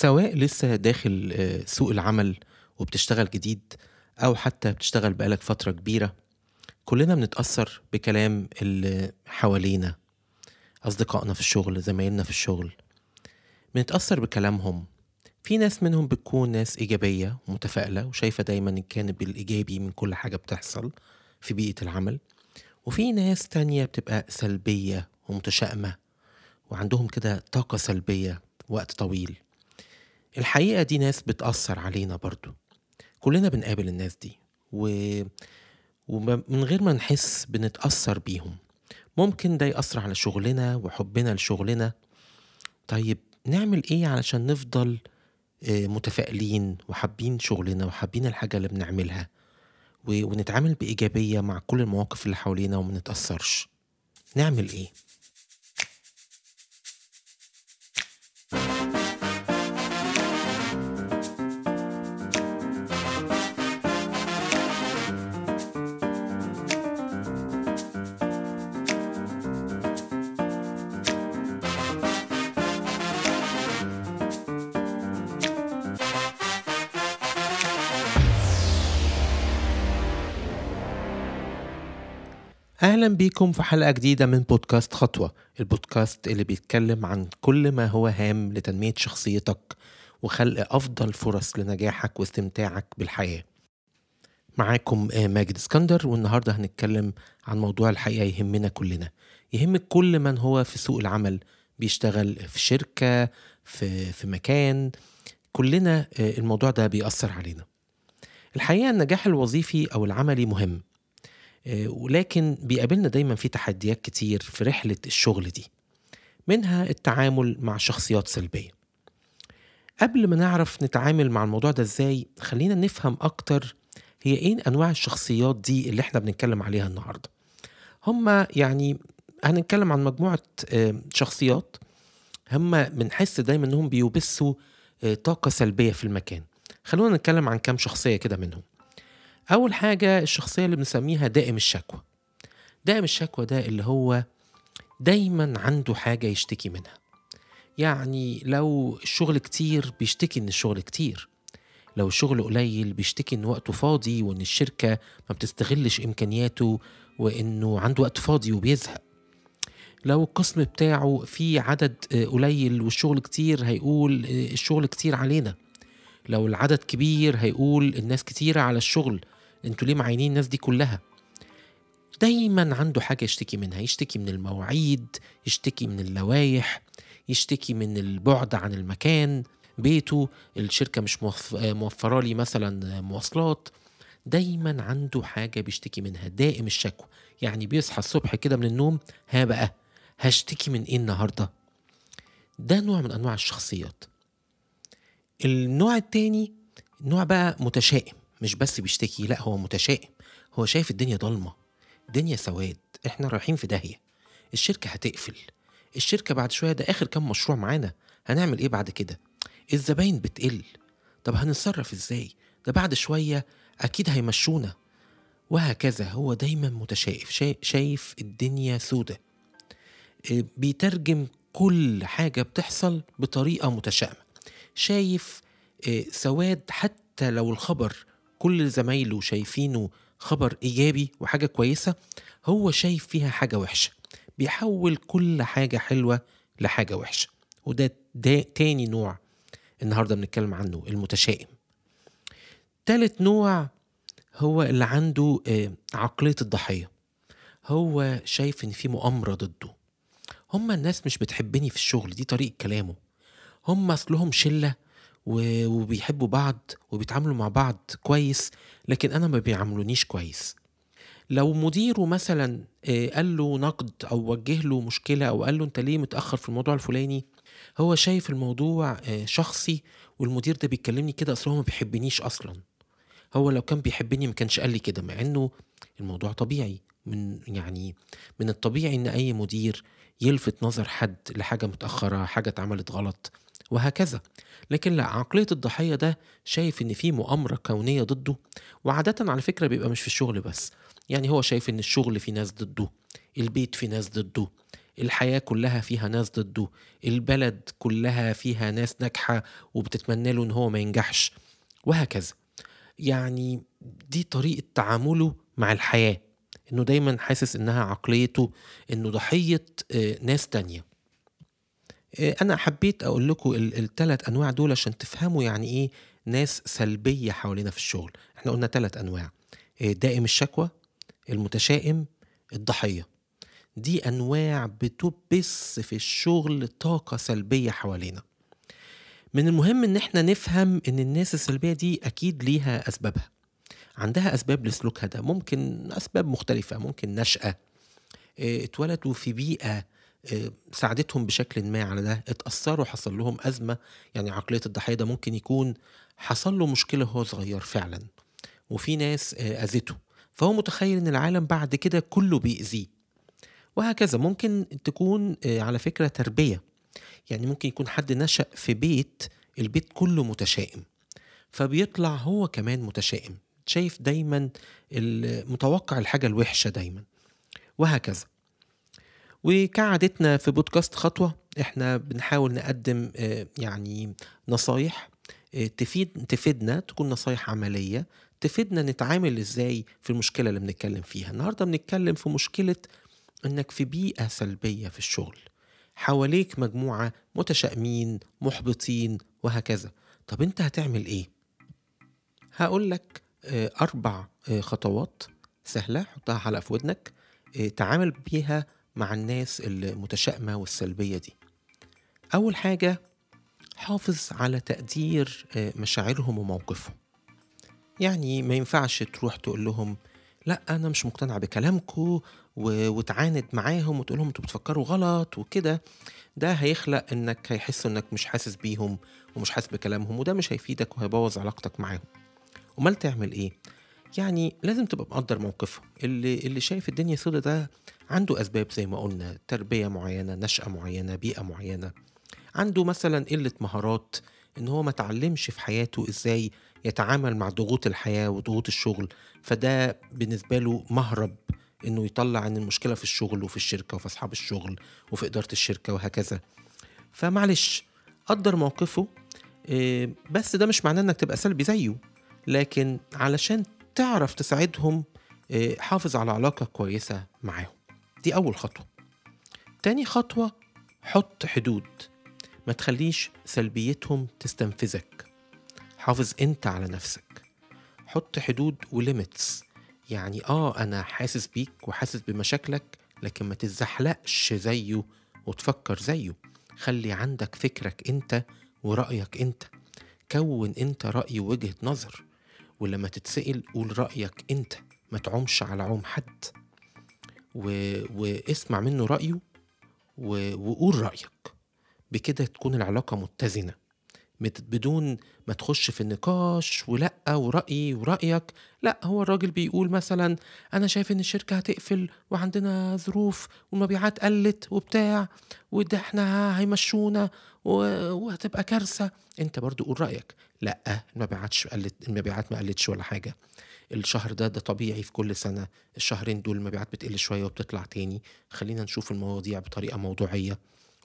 سواء لسه داخل آه، سوق العمل وبتشتغل جديد أو حتى بتشتغل بقالك فترة كبيرة كلنا بنتأثر بكلام اللي حوالينا أصدقائنا في الشغل زمايلنا في الشغل. بنتأثر بكلامهم. في ناس منهم بتكون ناس إيجابية ومتفائلة وشايفة دايما الجانب الإيجابي من كل حاجة بتحصل في بيئة العمل. وفي ناس تانية بتبقى سلبية ومتشائمة وعندهم كده طاقة سلبية وقت طويل. الحقيقة دي ناس بتأثر علينا برضو. كلنا بنقابل الناس دي و... ومن غير ما نحس بنتأثر بيهم. ممكن ده يأثر على شغلنا وحبنا لشغلنا. طيب نعمل إيه علشان نفضل آه، متفائلين وحابين شغلنا وحابين الحاجة اللي بنعملها؟ ونتعامل بإيجابية مع كل المواقف اللي حوالينا وما نتأثرش. نعمل إيه؟ أهلا بيكم في حلقة جديدة من بودكاست خطوة البودكاست اللي بيتكلم عن كل ما هو هام لتنمية شخصيتك وخلق أفضل فرص لنجاحك واستمتاعك بالحياة. معاكم آه، ماجد اسكندر والنهاردة هنتكلم عن موضوع الحقيقة يهمنا كلنا. يهم كل من هو في سوق العمل بيشتغل في شركة في, في مكان كلنا آه، الموضوع ده بيأثر علينا. الحقيقة النجاح الوظيفي أو العملي مهم ولكن بيقابلنا دايما في تحديات كتير في رحلة الشغل دي منها التعامل مع شخصيات سلبية. قبل ما نعرف نتعامل مع الموضوع ده إزاي خلينا نفهم أكتر هي إيه أنواع الشخصيات دي اللي إحنا بنتكلم عليها النهاردة. هما يعني هنتكلم عن مجموعة آه، شخصيات هما بنحس دايما إنهم بيبثوا آه، طاقة سلبية في المكان. خلونا نتكلم عن كام شخصية كده منهم. أول حاجة الشخصية اللي بنسميها دائم الشكوى. دائم الشكوى ده اللي هو دايما عنده حاجة يشتكي منها. يعني لو الشغل كتير بيشتكي إن الشغل كتير. لو الشغل قليل بيشتكي إن وقته فاضي وإن الشركة ما بتستغلش إمكانياته وإنه عنده وقت فاضي وبيزهق. لو القسم بتاعه فيه عدد قليل والشغل كتير هيقول الشغل كتير علينا. لو العدد كبير هيقول الناس كتيرة على الشغل. أنتوا ليه معينين الناس دي كلها؟ دايما عنده حاجة يشتكي منها يشتكي من المواعيد يشتكي من اللوائح يشتكي من البعد عن المكان بيته الشركة مش موف- موفرة لي مثلا مواصلات. دايما عنده حاجة بيشتكي منها دائم الشكوى. يعني بيصحى الصبح كده من النوم ها بقى هشتكي من إيه النهاردة؟ ده نوع من أنواع الشخصيات. النوع التاني نوع بقى متشائم. مش بس بيشتكي لا هو متشائم. هو شايف الدنيا ضلمة. الدنيا سواد. إحنا رايحين في داهية. الشركة هتقفل. الشركة بعد شوية ده آخر كام مشروع معانا. هنعمل إيه بعد كده؟ الزباين بتقل. طب هنتصرف إزاي؟ ده بعد شوية أكيد هيمشونا. وهكذا. هو دايما متشائف شا- شايف الدنيا سودة. إيه، بيترجم كل حاجة بتحصل بطريقة متشائمة. شايف إيه، سواد حتى لو الخبر كل زمايله شايفينه خبر إيجابي وحاجة كويسة هو شايف فيها حاجة وحشة. بيحول كل حاجة حلوة لحاجة وحشة. وده ده تاني نوع النهاردة بنتكلم عنه المتشائم. تالت نوع هو اللي عنده آه، عقلية الضحية. هو شايف إن في مؤامرة ضده. هما الناس مش بتحبني في الشغل دي طريقة كلامه. هم أصلهم شلة و- وبيحبوا بعض وبيتعاملوا مع بعض كويس لكن أنا ما بيعاملونيش كويس. لو مديره مثلا آه، قال له نقد أو وجه له مشكلة أو قال له أنت ليه متأخر في الموضوع الفلاني هو شايف الموضوع آه، شخصي والمدير ده بيكلمني كده أصل هو ما بيحبنيش أصلا. هو لو كان بيحبني ما كانش قال لي كده مع إنه الموضوع طبيعي. من يعني من الطبيعي إن أي مدير يلفت نظر حد لحاجة متأخرة حاجة اتعملت غلط. وهكذا. لكن لا عقلية الضحية ده شايف إن في مؤامرة كونية ضده وعادة على فكرة بيبقى مش في الشغل بس. يعني هو شايف إن الشغل في ناس ضده البيت في ناس ضده الحياة كلها فيها ناس ضده البلد كلها فيها ناس ناجحة وبتتمنى له إن هو ما ينجحش. وهكذا. يعني دي طريقة تعامله مع الحياة إنه دايما حاسس إنها عقليته إنه ضحية آه، ناس تانية. آه، أنا حبيت أقول لكم الثلاث أنواع دول عشان تفهموا يعني إيه ناس سلبية حوالينا في الشغل. إحنا قلنا ثلاث أنواع. آه، دائم الشكوى المتشائم الضحية. دي أنواع بتبث في الشغل طاقة سلبية حوالينا. من المهم إن إحنا نفهم إن الناس السلبية دي أكيد ليها أسبابها. عندها أسباب لسلوكها ده. ممكن أسباب مختلفة ممكن نشأة آه، اتولدوا في بيئة آه، ساعدتهم بشكل ما على ده اتأثروا حصل لهم أزمة. يعني عقلية الضحية ده ممكن يكون حصل له مشكلة وهو صغير فعلا وفي ناس آه، أذته. فهو متخيل إن العالم بعد كده كله بيأذيه. وهكذا ممكن تكون على فكرة تربية. يعني ممكن يكون حد نشأ في بيت البيت كله متشائم فبيطلع هو كمان متشائم. شايف دايما متوقع الحاجة الوحشة دايما. وهكذا. وكعادتنا في بودكاست خطوة إحنا بنحاول نقدم آه، يعني نصايح آه، تفيد تفيدنا تكون نصايح عملية تفيدنا نتعامل إزاي في المشكلة اللي بنتكلم فيها. النهاردة بنتكلم في مشكلة إنك في بيئة سلبية في الشغل. حواليك مجموعة متشائمين محبطين وهكذا. طب أنت هتعمل إيه؟ هقول لك آه، أربع خطوات سهلة حطها حلقة في ودنك تعامل بيها مع الناس المتشائمة والسلبية دي. أول حاجة حافظ على تقدير مشاعرهم وموقفهم. يعني ما ينفعش تروح تقول لهم لا أنا مش مقتنع بكلامكم وتعاند معاهم وتقول لهم أنتوا بتفكروا غلط وكده. ده هيخلق إنك هيحس إنك مش حاسس بيهم ومش حاسس بكلامهم وده مش هيفيدك وهيبوظ علاقتك معاهم. أمال تعمل إيه؟ يعني لازم تبقى مقدر موقفهم. اللي اللي شايف الدنيا سودة ده عنده أسباب زي ما قلنا تربية معينة نشأة معينة بيئة معينة. عنده مثلا قلة مهارات إن هو ما تعلمش في حياته إزاي يتعامل مع ضغوط الحياة وضغوط الشغل. فده بالنسبة له مهرب إنه يطلع عن المشكلة في الشغل وفي الشركة وفي أصحاب الشغل وفي إدارة الشركة وهكذا. فمعلش قدر موقفه آه، بس ده مش معناه إنك تبقى سلبي زيه. لكن علشان تعرف تساعدهم آه، حافظ على علاقة كويسة معاهم. دي أول خطوة. تاني خطوة حط حدود. ما تخليش سلبيتهم تستنفذك. حافظ أنت على نفسك. حط حدود وليميتس يعني آه أنا حاسس بيك وحاسس بمشاكلك لكن ما تزحلقش زيه وتفكر زيه. خلي عندك فكرك أنت ورأيك أنت. كون أنت رأي ووجهة نظر ولما تتسأل قول رأيك أنت. ما تعومش على عوم حد. و... واسمع منه رأيه و... وقول رأيك. بكده تكون العلاقة متزنة. بدون ما تخش في النقاش ولأ ورأيي ورأيك. لأ هو الراجل بيقول مثلا أنا شايف إن الشركة هتقفل وعندنا ظروف والمبيعات قلت وبتاع وده إحنا هيمشونا وهتبقى كارثة. أنت برضو قول رأيك. لأ المبيعات قلت المبيعات ما قلتش ولا حاجة. الشهر ده ده طبيعي في كل سنة. الشهرين دول المبيعات بتقل شوية وبتطلع تاني. خلينا نشوف المواضيع بطريقة موضوعية.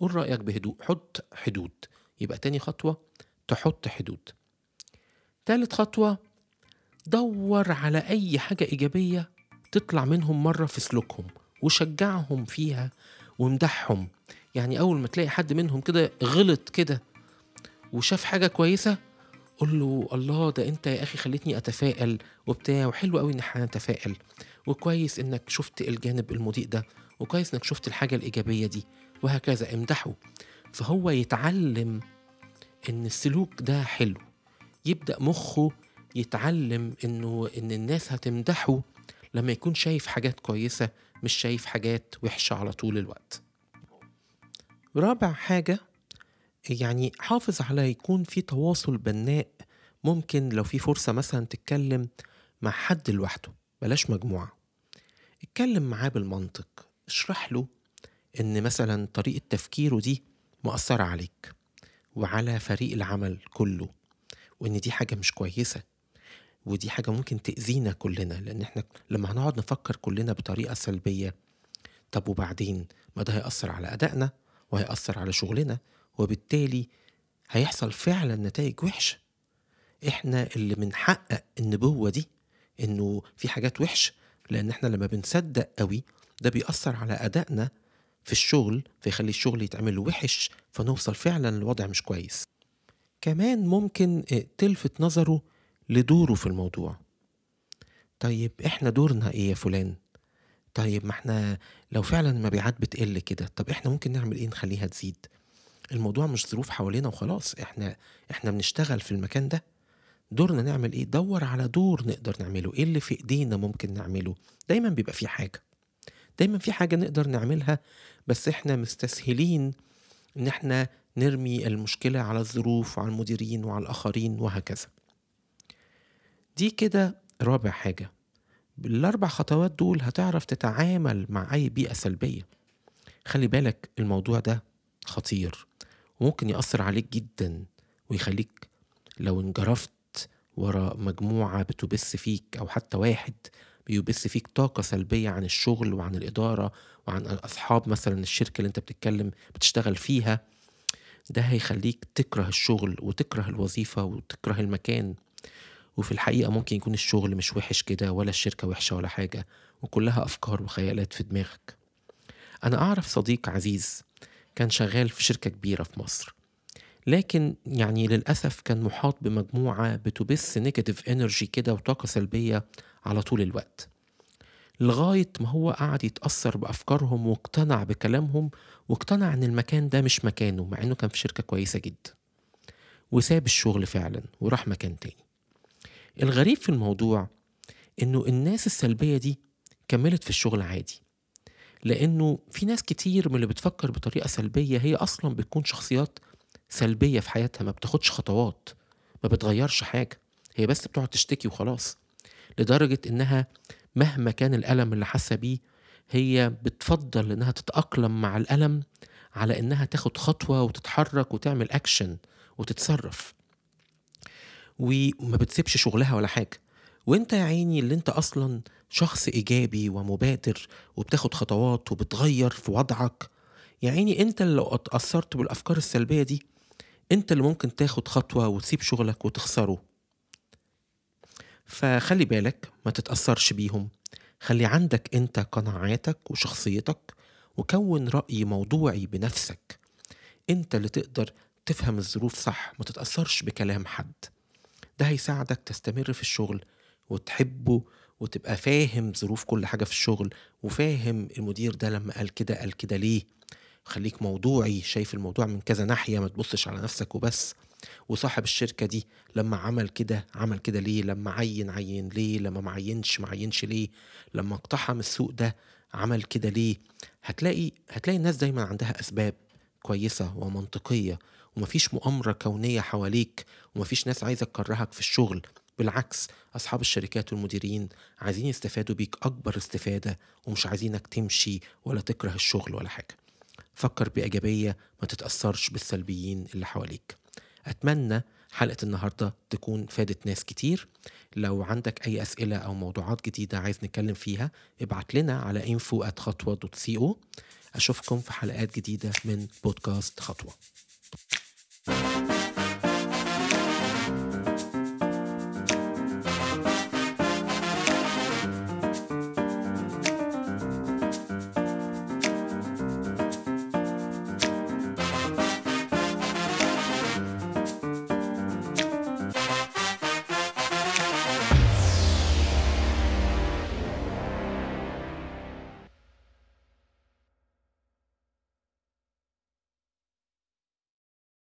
قول رأيك بهدوء. حط حدود. يبقى تاني خطوة تحط حدود. تالت خطوة دور على أي حاجة إيجابية تطلع منهم مرة في سلوكهم وشجعهم فيها وامدحهم. يعني أول ما تلاقي حد منهم كده غلط كده وشاف حاجة كويسة قول له الله ده أنت يا أخي خليتني أتفائل وبتاع وحلو قوي ان إحنا نتفائل وكويس إنك شفت الجانب المضيء ده وكويس إنك شفت الحاجة الإيجابية دي وهكذا امدحه. فهو يتعلم إن السلوك ده حلو. يبدأ مخه يتعلم إنه إن الناس هتمدحه لما يكون شايف حاجات كويسة مش شايف حاجات وحشة على طول الوقت. رابع حاجة يعني حافظ على يكون في تواصل بناء. ممكن لو في فرصة مثلا تتكلم مع حد لوحده بلاش مجموعة. اتكلم معاه بالمنطق. اشرح له إن مثلا طريقة تفكيره دي مأثرة عليك. وعلى فريق العمل كله وإن دي حاجة مش كويسة ودي حاجة ممكن تأذينا كلنا لأن إحنا لما هنقعد نفكر كلنا بطريقة سلبية طب وبعدين؟ ما ده هيأثر على أدائنا وهيأثر على شغلنا وبالتالي هيحصل فعلا نتائج وحشة. إحنا اللي بنحقق النبوة دي إنه في حاجات وحشة لأن إحنا لما بنصدق قوي ده بيأثر على أدائنا في الشغل فيخلي الشغل يتعمل وحش فنوصل فعلا لوضع مش كويس. كمان ممكن تلفت نظره لدوره في الموضوع. طيب إحنا دورنا إيه يا فلان؟ طيب ما إحنا لو فعلا المبيعات بتقل كده طب إحنا ممكن نعمل إيه نخليها تزيد؟ الموضوع مش ظروف حوالينا وخلاص إحنا إحنا بنشتغل في المكان ده. دورنا نعمل إيه؟ دور على دور نقدر نعمله. إيه اللي في إيدينا ممكن نعمله؟ دايما بيبقى في حاجة. دايما في حاجة نقدر نعملها بس إحنا مستسهلين إن إحنا نرمي المشكلة على الظروف وعلى المديرين وعلى الآخرين وهكذا. دي كده رابع حاجة. بالاربع خطوات دول هتعرف تتعامل مع أي بيئة سلبية. خلي بالك الموضوع ده خطير وممكن يأثر عليك جدا ويخليك لو انجرفت ورا مجموعة بتبث فيك أو حتى واحد بيبث فيك طاقة سلبية عن الشغل وعن الإدارة وعن أصحاب مثلا الشركة اللي أنت بتتكلم بتشتغل فيها. ده هيخليك تكره الشغل وتكره الوظيفة وتكره المكان. وفي الحقيقة ممكن يكون الشغل مش وحش كده ولا الشركة وحشة ولا حاجة وكلها أفكار وخيالات في دماغك. أنا أعرف صديق عزيز كان شغال في شركة كبيرة في مصر لكن يعني للأسف كان محاط بمجموعة بتبث negative energy كده وطاقة سلبية على طول الوقت. لغاية ما هو قعد يتأثر بأفكارهم واقتنع بكلامهم واقتنع إن المكان ده مش مكانه مع إنه كان في شركة كويسة جدا. وساب الشغل فعلا وراح مكان تاني. الغريب في الموضوع إنه الناس السلبية دي كملت في الشغل عادي. لأنه في ناس كتير من اللي بتفكر بطريقة سلبية هي أصلا بتكون شخصيات سلبية في حياتها ما بتاخدش خطوات ما بتغيرش حاجة. هي بس بتقعد تشتكي وخلاص. لدرجة إنها مهما كان الألم اللي حاسة بيه هي بتفضل إنها تتأقلم مع الألم على إنها تاخد خطوة وتتحرك وتعمل أكشن وتتصرف. وما بتسيبش شغلها ولا حاجة. وأنت يا عيني اللي أنت أصلا شخص إيجابي ومبادر وبتاخد خطوات وبتغير في وضعك يا عيني أنت اللي لو اتأثرت بالأفكار السلبية دي أنت اللي ممكن تاخد خطوة وتسيب شغلك وتخسره. فخلي بالك ما تتأثرش بيهم. خلي عندك انت قناعاتك وشخصيتك وكون رأي موضوعي بنفسك. انت اللي تقدر تفهم الظروف صح ما تتأثرش بكلام حد. ده هيساعدك تستمر في الشغل وتحبه وتبقى فاهم ظروف كل حاجة في الشغل وفاهم المدير ده لما قال كده قال كده ليه. خليك موضوعي شايف الموضوع من كذا ناحية ما تبصش على نفسك وبس. وصاحب الشركة دي لما عمل كده عمل كده ليه؟ لما عين عين ليه؟ لما معينش معينش ليه؟ لما اقتحم السوق ده عمل كده ليه؟ هتلاقي هتلاقي الناس دايما عندها أسباب كويسة ومنطقية ومفيش مؤامرة كونية حواليك ومفيش ناس عايزة تكرهك في الشغل. بالعكس أصحاب الشركات والمديرين عايزين يستفادوا بيك أكبر استفادة ومش عايزينك تمشي ولا تكره الشغل ولا حاجة. فكر بإيجابية ما تتأثرش بالسلبيين اللي حواليك. أتمنى حلقة النهاردة تكون فادت ناس كتير. لو عندك أي أسئلة أو موضوعات جديدة عايز نتكلم فيها ابعت لنا على info أشوفكم في حلقات جديدة من بودكاست خطوة.